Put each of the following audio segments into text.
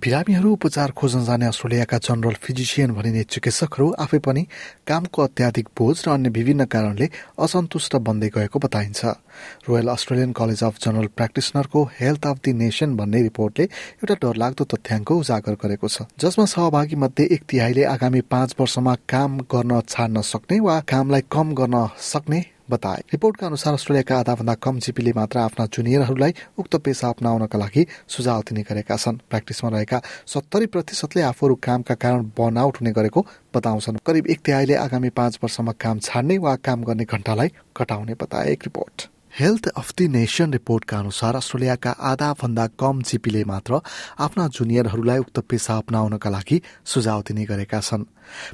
बिरामीहरू उपचार खोज्न जाने अस्ट्रेलियाका जनरल फिजिसियन भनिने चिकित्सकहरू आफै पनि कामको अत्याधिक बोझ र अन्य विभिन्न कारणले असन्तुष्ट बन्दै गएको बताइन्छ। Royal Australian College of General प्र्याक्टिसनरको Health of the Nation भन्ने रिपोर्टले एउटा डरलाग्दो तथ्याङ्क उजागर गरेको छ। जसमा सहभागी मध्ये एक तिहाईले आगामी पाँच वर्षमा काम गर्न छाड्न सक्ने वा कामलाई कम गर्न सक्ने बताए। रिपोर्टका अनुसार अस्ट्रेलियाका आधाभन्दा कम जिपीले मात्र आफ्ना जुनियरहरूलाई उक्त पेसा अपनाउनका लागि सुझाव दिने गरेका छन्। प्र्याक्टिसमा रहेका सत्तरी प्रतिशतले आफूहरू कामका कारण बर्नआउट हुने गरेको बताउँछन्। करिब एक तिहाईले आगामी पाँच वर्षमा काम छाड्ने वा काम गर्ने घण्टालाई घटाउने बताए एक report. Health of the Nation रिपोर्टका अनुसार अस्ट्रेलियाका आधा भन्दा कम जिपीले मात्र आफ्ना जुनियरहरूलाई उक्त पेसा अपनाउनका लागि सुझाव दिने गरेका छन्।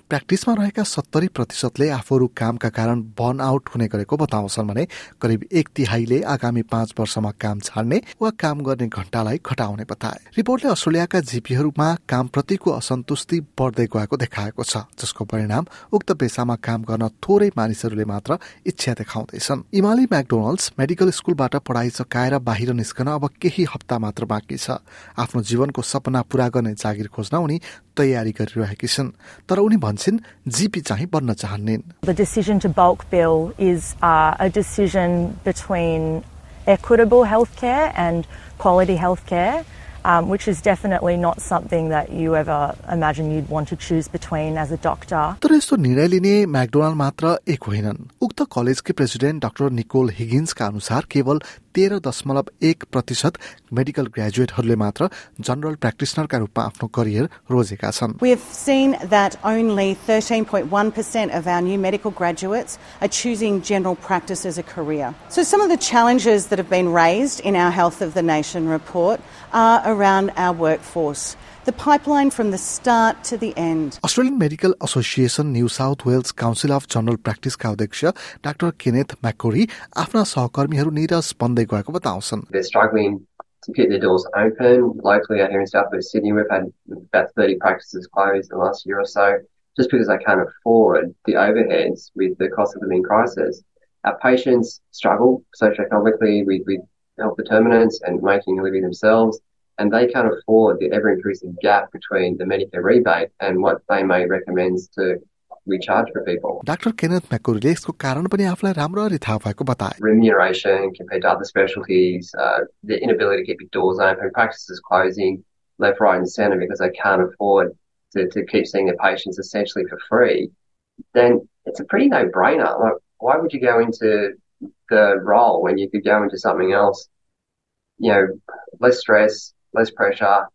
प्र्याक्टिसमा रहेका सत्तरी प्रतिशतले आफूहरू कामका कारण बर्न आउट हुने गरेको बताउँछन् भने करिब एक तिहाईले आगामी पाँच वर्षमा काम छाड्ने वा काम गर्ने घण्टालाई घटाउने बताए। रिपोर्टले अस्ट्रेलियाका जिपीहरूमा कामप्रतिको असन्तुष्टि बढ्दै गएको देखाएको छ जसको परिणाम उक्त पेसामा काम गर्न थोरै मानिसहरूले मात्र इच्छा देखाउँदैछन्। इमाली म्याकडोनल्ड्स मेडिकल स्कुलबाट पढाइ सकाएर बाहिर निस्कन अब केही हप्ता मात्र बाँकी छ। आफ्नो जीवनको सपना पूरा गर्ने जागिर खोज्न उनी तयारी गरिरहेकी छन्। तर उनी भन्छन् जिपी चाहिँ बन्न चाहन्निन् The decision to bulk bill is uh, a decision between equitable healthcare and quality healthcare. Um, which is definitely not something that you ever imagine you'd want to choose between as a doctor. तर यस्तो निर्णय लिने McDonald मात्र एक होइनन् उक्त कलेजकी president doctor Nicole हिगिन्सका अनुसार केवल तेह्र दशमलव एक प्रतिशत मेडिकल ग्रेजुएटहरूले मात्र जनरल प्र्याक्टिसनरका रूपमा आफ्नो करियर रोजेका छन् We have seen that only 13.1% of our new medical graduates are choosing general practice as a career. So, some of the challenges that have been raised in our Health of the Nation report are around our workforce. The pipeline from the start to the end. Australian Medical Association New South Wales Council of General प्र्याक्टिसका अध्यक्ष doctor Kenneth म्याकोरी आफ्ना सहकर्मीहरू निरस बन्दै they're struggling to keep their doors open. Locally out here in South West Sydney, we've had about 30 practices closed in the last year or so just because they can't afford the overheads with the cost of living crisis. Our patients struggle socioeconomically with, with health determinants and making a living themselves, and they can't afford the ever increasing gap between the Medicare rebate and what they may recommend to recharge for people. Doctor Kenneth म्याकोरीले यसको कारण पनि आफूलाई राम्ररी थाहा भएको बताए Remuneration compared to other specialties, uh, the inability to keep your doors open, practices closing left, right, and centre because they can't afford to, to keep seeing their patients essentially for free, then it's a pretty no brainer. Like, why would you go into the role when you could go into something else? You know, less stress, less pressure,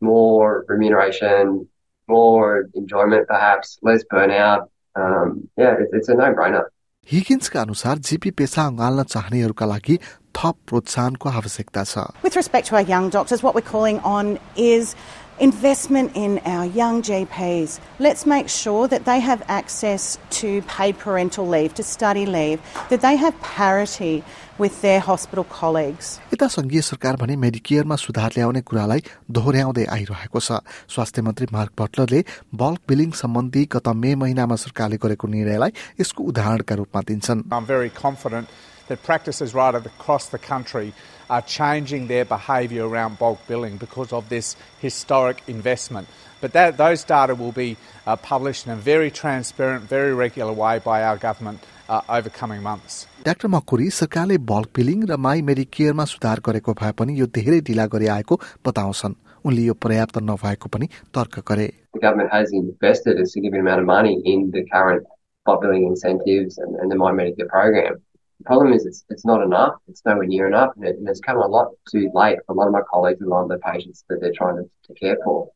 more remuneration, more enjoyment perhaps, less burnout. Um, yeah, it, it's a no brainer. हिगिन्सका अनुसार GP पेसा अँगाल्न चाहनेहरूका लागि थप प्रोत्साहनको आवश्यकता छ With respect to our young doctors, what we're calling on is investment in our young GPs. Let's make sure that they have access to paid parental leave, to study leave, that they have parity with their hospital colleagues. यता संघीय सरकार भने मेडिकेयरमा सुधार ल्याउने कुरालाई दोहोऱ्याउँदै आइरहेको छ स्वास्थ्य मन्त्री मार्क बटलरले बल्क बिलिङ सम्बन्धी गत मे महिनामा सरकारले गरेको निर्णयलाई यसको उदाहरणका रूपमा दिन्छन् I'm very confident that practices right across the country are changing their behaviour around bulk billing because of this historic investment. But that, those data will be uh, published in a very transparent, very regular way by our government uh, over coming months. Doctor McCroary सरकारले bulk billing र my मेडिकेयरमा सुधार गरेको भए पनि यो धेरै ढिला गरी आएको बताउँछन् उनले यो पर्याप्त नभएको पनि तर्क गरे The government has invested a significant amount of money in the current bulk billing incentives and, and the My Medicare program. The problem is it's, it's not enough. It's nowhere near enough, and, it, and it's come a lot too late for a lot of my colleagues and a lot of the patients that they're trying to, to care for.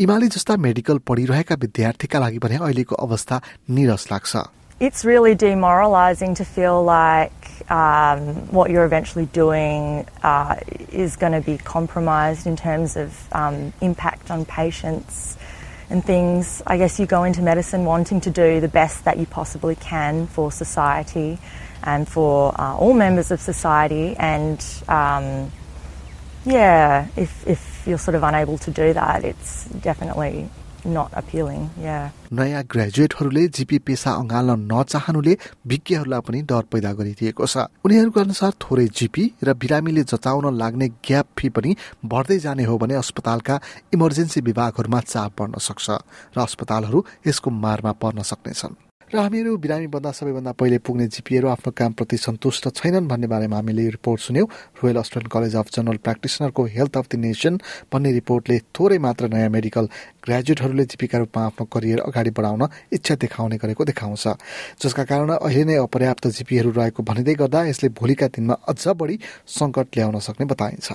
इमाली जस्ता medical पढिरहेका विद्यार्थीका लागि भने अहिलेको अवस्था निरस लाग्छ It's really demoralising to feel like um, what you're eventually doing uh, is going to be compromised in terms of um, impact on patients and things. I guess you go into medicine wanting to do the best that you possibly can for society And for uh, all members of society, and um, yeah, if, if you're sort of unable to do that, it's definitely not appealing. Yeah. नयाँ ग्रेजुएटहरूले GP पेसा अँगाल्न नचाहनुले विज्ञहरूलाई पनि डर पैदा गरिदिएको छ उनीहरूको अनुसार थोरै जीपी र बिरामीले जचाउन लाग्ने ग्याप फी पनि बढ्दै जाने हो भने अस्पतालका इमर्जेन्सी विभागहरूमा चाप बढ्न सक्छ र अस्पतालहरू यसको मारमा पर्न सक्नेछन् र हामीहरू बिरामी बन्दा सबैभन्दा पहिले पुग्ने जिपीहरू आफ्नो कामप्रति सन्तुष्ट छैनन् भन्ने बारेमा हामीले रिपोर्ट सुन्यौँ। Royal Australian College of General प्र्याक्टिसनरको Health of the Nation भन्ने रिपोर्टले थोरै मात्र नयाँ मेडिकल ग्रेजुएटहरूले जीपीका रूपमा आफ्नो करियर अगाडि बढाउन इच्छा देखाउने गरेको देखाउँछ। जसका कारण अहिले नै अपर्याप्त जिपीहरू रहेको भनिँदै गर्दा यसले भोलिका दिनमा अझ बढी सङ्कट ल्याउन सक्ने बताइन्छ।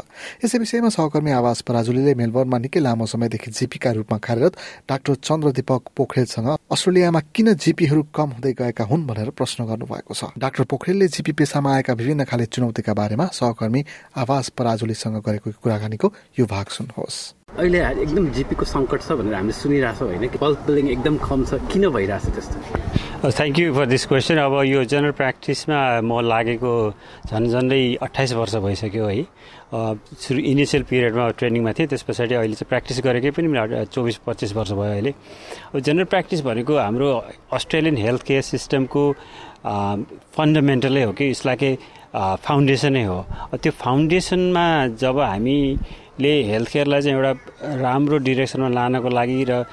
यसै विषयमा सहकर्मी आवास पराजुलीले मेलबर्नमा निकै लामो समयदेखि जिपीका रूपमा कार्यरत डाक्टर चन्द्र दीपक पोखरेलसँग अस्ट्रेलियामा किन जिपीहरू कम हुँदै गएका हुन् भनेर प्रश्न गर्नुभएको छ। डाक्टर पोखरेलले जिपी पेसामा आएका विभिन्न खाले चुनौतीका बारेमा सहकर्मी आवास पराजुलीसँग गरेको कुराकानीको यो भाग सुन्नुहोस्। अहिले एकदम जिपीको सङ्कट छ भनेर हामीले सुनिरहेछौँ होइन पल्स बिल्डिङ एकदम कम छ किन भइरहेछ त्यस्तो? Thank you for this question अब यो जनरल प्र्याक्टिसमा म लागेको झन् झन्डै अठाइस वर्ष भइसक्यो है। सुरु इनिसियल पिरियडमा ट्रेनिङमा थिएँ त्यस पछाडि अहिले चाहिँ प्र्याक्टिस गरेकै पनि चौबिस पच्चिस वर्ष भयो अहिले। अब जेनरल प्र्याक्टिस भनेको हाम्रो अस्ट्रेलियन हेल्थ केयर सिस्टमको फन्डामेन्टलै हो कि यसलाई के फाउन्डेसनै हो। त्यो फाउन्डेसनमा जब हामी ले हेल्थ केयरलाई चाहिँ एउटा राम्रो डिरेक्सनमा लानको लागि र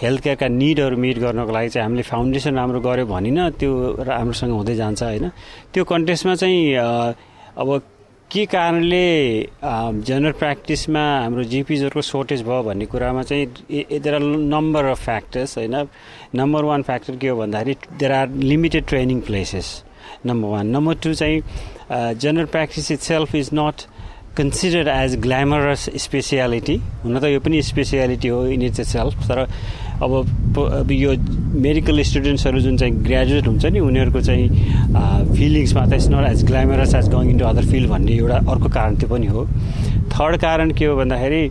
हेल्थ केयरका निडहरू मिट गर्नको लागि चाहिँ हामीले फाउन्डेसन राम्रो गऱ्यो भनिन त्यो राम्रोसँग हुँदै जान्छ होइन। त्यो कन्टेस्टमा चाहिँ अब के कारणले जेनरल प्र्याक्टिसमा हाम्रो जिपिजहरूको सोर्टेज भयो भन्ने कुरामा चाहिँ there are number of factors होइन। नम्बर वान फ्याक्टर के हो भन्दाखेरि there are limited training places number one number two चाहिँ general practice itself is not consider as glamorous speciality हुन त यो पनि स्पेसियालिटी हो इन इट्स सेल्फ तर अब अब यो मेडिकल स्टुडेन्ट्सहरू जुन चाहिँ ग्रेजुएट हुन्छ नि उनीहरूको चाहिँ फिलिङ्समा त not as glamorous as going into other field भन्ने एउटा अर्को कारण त्यो पनि हो। थर्ड कारण के हो भन्दाखेरि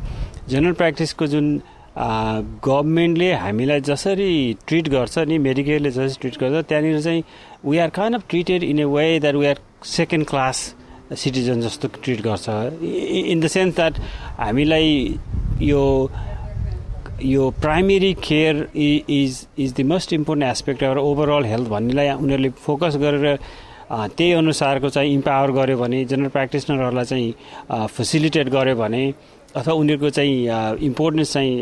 जेनरल प्र्याक्टिसको जुन गभर्मेन्टले हामीलाई जसरी ट्रिट गर्छ नि मेडिकलले जसरी ट्रिट गर्छ त्यहाँनिर चाहिँ we are kind of treated in a way that we are second class citizen जस्तो ट्रिट गर्छ। इन द सेन्स द्याट हामीलाई यो यो primary care is is the most important aspect of overall health भन्नेलाई उनीहरूले focus गरेर त्यही अनुसारको चाहिँ इम्पावर गर्यो भने जेनरल प्र्याक्टिसनरहरूलाई चाहिँ फेसिलिटेट गर्यो भने अथवा उनीहरूको चाहिँ इम्पोर्टेन्स चाहिँ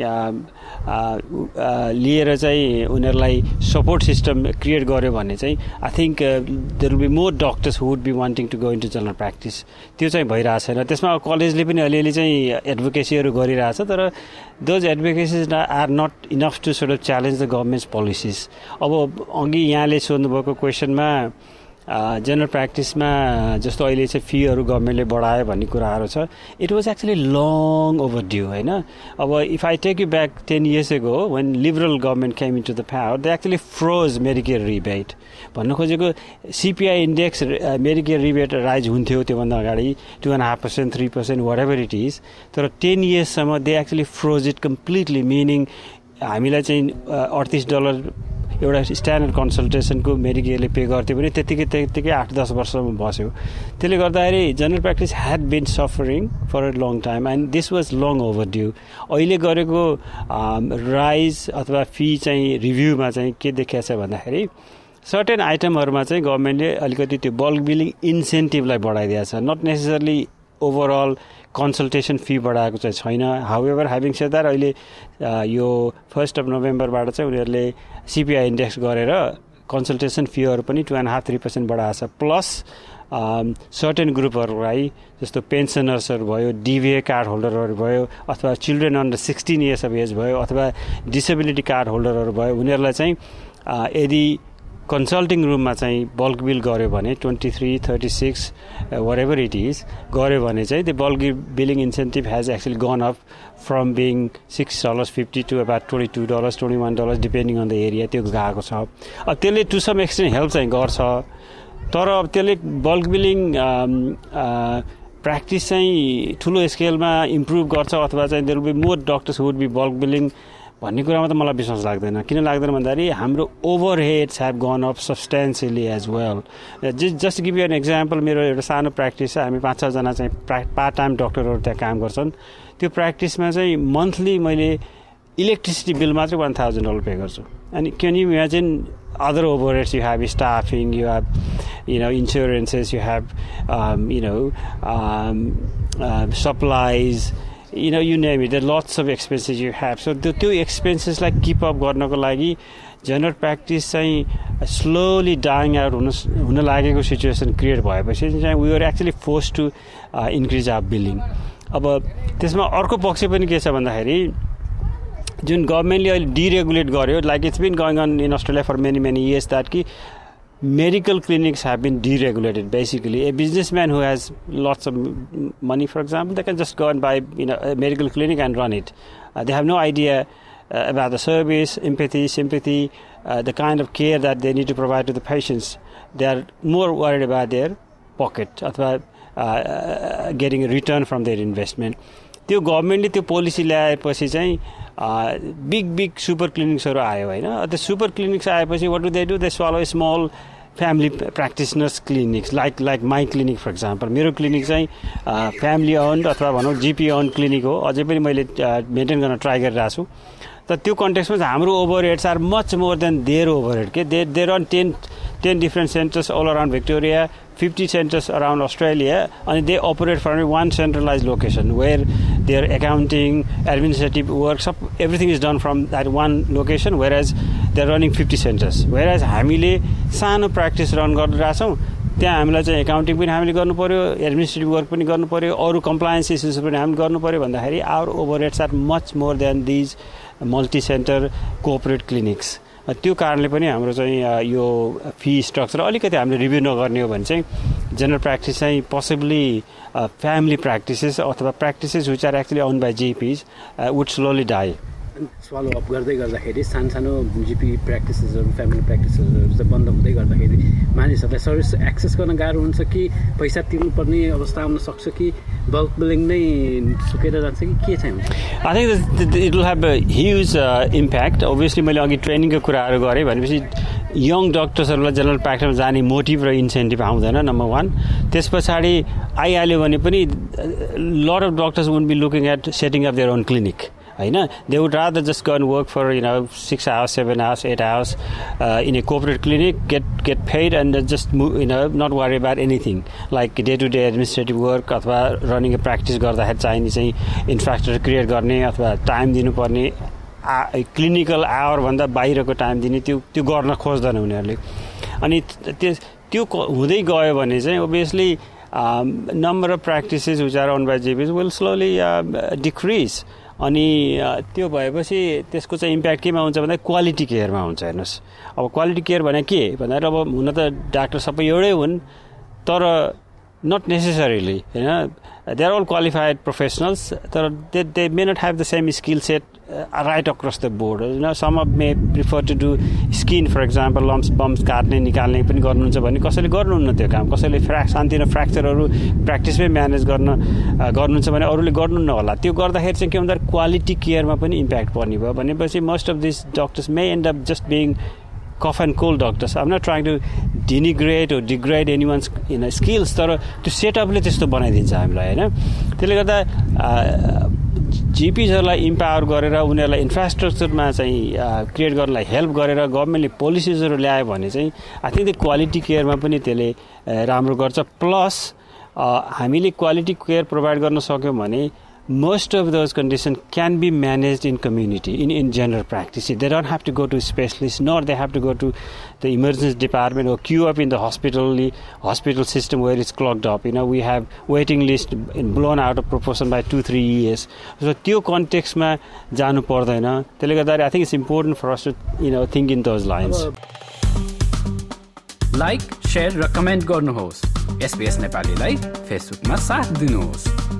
लिएर चाहिँ उनीहरूलाई सपोर्ट सिस्टम क्रिएट गर्यो भने चाहिँ I think there will be more doctors would be wanting to go into general practice त्यो चाहिँ भइरहेको छैन। त्यसमा कलेजले पनि अलिअलि चाहिँ एडभोकेसीहरू गरिरहेछ तर those advocacies are not enough to sort of challenge the governments policies अब अघि यहाँले सोध्नुभएको क्वेसनमा जेनरल प्र्याक्टिसमा जस्तो अहिले चाहिँ फीहरू गभर्मेन्टले बढायो भन्ने कुराहरू छ it was actually long overdue होइन? अब if I take you back ten years ago when Liberal government came in to the power they actually froze Medicare rebate भन्नु खोजेको CPI index Medicare rebate rise हुन्थ्यो त्योभन्दा अगाडि two and half percent three percent whatever it is तर ten इयर्ससम्म they actually froze it completely meaning हामीलाई चाहिँ अडतिस dollar एउटा स्ट्यान्डर्ड कन्सल्टेसनको मेडिकेयरले पे गर्थ्यो भने त्यतिकै त्यतिकै आठ दस वर्षमा बस्यो। त्यसले गर्दाखेरि general practice had been suffering for a long time and this was long overdue अहिले गरेको राइज अथवा फी चाहिँ रिभ्यूमा चाहिँ के देखिएको छ भन्दाखेरि सर्टेन आइटमहरूमा चाहिँ गभर्मेन्टले अलिकति त्यो बल्क बिलिङ इन्सेन्टिभलाई बढाइदिएको छ। Not necessarily overall consultation fee बढाएको चाहिँ छैन। हाउ एभर ह्याभिङ सेदार अहिले यो फर्स्ट अफ नोभेम्बरबाट चाहिँ उनीहरूले सिपिआई इन्डेक्स गरेर कन्सल्टेसन फीहरू पनि two and half three percent बढाएको छ। प्लस सर्टेन ग्रुपहरूलाई जस्तो पेन्सनर्सहरू भयो डिभिए कार्ड होल्डरहरू भयो अथवा children under sixteen years of age भयो अथवा डिसेबिलिटी कार्ड होल्डरहरू भयो उनीहरूलाई चाहिँ यदि कन्सल्टिङ रुममा चाहिँ बल्क बिल गऱ्यो भने twenty three thirty six whatever it is गऱ्यो भने चाहिँ त्यो bulk billing incentive has actually gone up from being six dollars fifty to about twenty two dollars twenty one dollars depending on the area त्यो गएको छ। अब त्यसले to some extent help चाहिँ गर्छ। तर अब त्यसले बल्क बिलिङ प्र्याक्टिस चाहिँ ठुलो स्केलमा इम्प्रुभ गर्छ अथवा चाहिँ there be more doctors would be bulk billing भन्ने कुरामा त मलाई विश्वास लाग्दैन। किन लाग्दैन भन्दाखेरि हाम्रो overheads have gone up substantially as well just give you an example मेरो एउटा सानो प्र्याक्टिस छ। हामी पाँच छजना चाहिँ प्रा पार्ट टाइम डक्टरहरू त्यहाँ काम गर्छन्। त्यो प्र्याक्टिसमा चाहिँ मन्थली मैले इलेक्ट्रिसिटी बिल मात्रै वान थाउजन्ड डलर पे गर्छु। अनि can you imagine other overheads? You have staffing you have you know insurances you have um, you know um, know you name it. There are lots of expenses you have. The two expenses like keep up गर्नको लागि general practice चाहिँ slowly dying out हुन हुन लागेको situation create भएपछि चाहिँ we are actually force to increase our billing अब त्यसमा अर्को पक्ष पनि के छ भन्दाखेरि जुन गभर्मेन्टले अहिले डिरेगुलेट गर्यो like it's been going on in Australia for many many years that कि medical clinics have been deregulated basically a businessman who has lots of money for example they can just go and buy you know a medical clinic and run it uh, they have no idea uh, about the service empathy sympathy uh, the kind of care that they need to provide to the patients they are more worried about their pocket अथवा getting a return from their investment त्यो गभर्मेन्टले त्यो policy ल्याएपछि चाहिँ big big super क्लिनिक्सहरू आयो होइन? त्यो super clinics आएपछि what do they do they swallow small family practitioners clinics like like my clinic for example मेरो क्लिनिक चाहिँ फ्यामिली ओन्ड अथवा भनौँ जिपी ओन्ड क्लिनिक हो। अझै पनि मैले मेन्टेन गर्न ट्राई गरिरहेको छु। तर त्यो कन्टेक्समा चाहिँ हाम्रो overheads are much more than their overhead के they there on ten ten different centres all around Victoria fifty centres around Australia अनि they operate for one centralise location where their accounting administrative work sub everything is done from that one location whereas they are running fifty centres whereas हामीले सानो practice run गरिरहेछौँ त्यहाँ हामीलाई चाहिँ accounting पनि हामीले गर्नु पऱ्यो एडमिनिस्ट्रेटिभ वर्क पनि गर्नु पऱ्यो अरू कम्प्लायन्स इस्युज पनि हामीले गर्नु पऱ्यो भन्दाखेरि our over rates are much more than these multi centre corporate clinics त्यो कारणले पनि हाम्रो चाहिँ यो फी स्ट्रक्चर अलिकति हामीले रिभ्यू नगर्ने हो भने चाहिँ जेनरल प्र्याक्टिस चाहिँ पोसिबली फ्यामिली प्र्याक्टिसेस अथवा practices which are actually run by GPs would slowly die follow up गर्दै गर्दाखेरि सानो सानो जिपी प्र्याक्टिसेसहरू फ्यामिली प्र्याक्टिसेसहरू चाहिँ बन्द हुँदै गर्दाखेरि मानिसहरूलाई सर्भिस एक्सेस गर्न गाह्रो हुन्छ कि पैसा तिर्नुपर्ने अवस्था आउन सक्छ कि बल्क बिलिङ नै सुकेर जान्छ कि के चाहिँ हुन्छ? I think it will have huge impact obviously मैले अघि ट्रेनिङको कुराहरू गरेँ भनेपछि यङ डक्टर्सहरूलाई जेनरल प्र्याक्टिसमा जाने मोटिभ र इन्सेन्टिभ आउँदैन नम्बर वान त्यस पछाडि आइहाल्यो भने पनि lot of doctors would be looking at setting of their own clinic होइन? They would rather just gonna work for you know six hours seven hours eight hours in a corporate clinic get get paid and just you know not worry about anything like day to day administrative work अथवा running practice गर्दाखेरि चाहिने चाहिँ infrastructure create गर्ने अथवा time दिनुपर्ने clinical आवरभन्दा बाहिरको time दिने त्यो त्यो गर्न खोज्दैन उनीहरूले। अनि त्यस त्यो हुँदै गयो भने चाहिँ obviously number of practices which are run by GPs will slowly decrease अनि त्यो भएपछि त्यसको चाहिँ इम्प्याक्ट केमा हुन्छ भन्दा क्वालिटी केयरमा हुन्छ हेर्नुहोस्। अब क्वालिटी केयर भने के? भन्दाखेरि अब हुन त डाक्टर सबै एउटै हुन् तर नट नेसेसरीली होइन? They are all qualified professionals तर they they may not have the same skill set right across the board होइन some of may prefer to do skin for example lumps bumps काट्ने निकाल्ने पनि गर्नुहुन्छ भने कसैले गर्नुहुन्न त्यो काम? कसैले फ्रा सानतिनो फ्र्याक्चरहरू प्र्याक्टिसमै म्यानेज गर्न गर्नुहुन्छ भने अरूले गर्नुहुन्न होला। त्यो गर्दाखेरि चाहिँ के भन्दा क्वालिटी केयरमा पनि इम्प्याक्ट पर्ने भयो भनेपछि most of this doctors may end up just being cough and cold doctors I'm not trying to denigrate हो degrade any ones in skills तर त्यो सेटअपले त्यस्तो बनाइदिन्छ हामीलाई होइन? त्यसले गर्दा जिपिजहरूलाई इम्पावर गरेर उनीहरूलाई इन्फ्रास्ट्रक्चरमा चाहिँ क्रिएट गर्नलाई हेल्प गरेर गभर्मेन्टले पोलिसिजहरू ल्यायो भने चाहिँ आई थिङ्क द क्वालिटी केयरमा पनि त्यसले राम्रो गर्छ। प्लस हामीले क्वालिटी केयर प्रोभाइड गर्न सक्यौँ भने most of those conditions can be managed in community in, in general practice they don't have to go to specialists nor they have to go to the emergency department or queue up in the hospital hospital system where it's clogged up you know we have waiting list blown out of proportion by 2 3 years so त्यो कन्टेक्स्टमा जानु पर्दैन त्यसले गर्दाखेरि I think it's important for us to you know think in those lines like share र comment गर्नुहोस् SBS नेपालीलाई फेसबुकमा साथ दिनुहोस्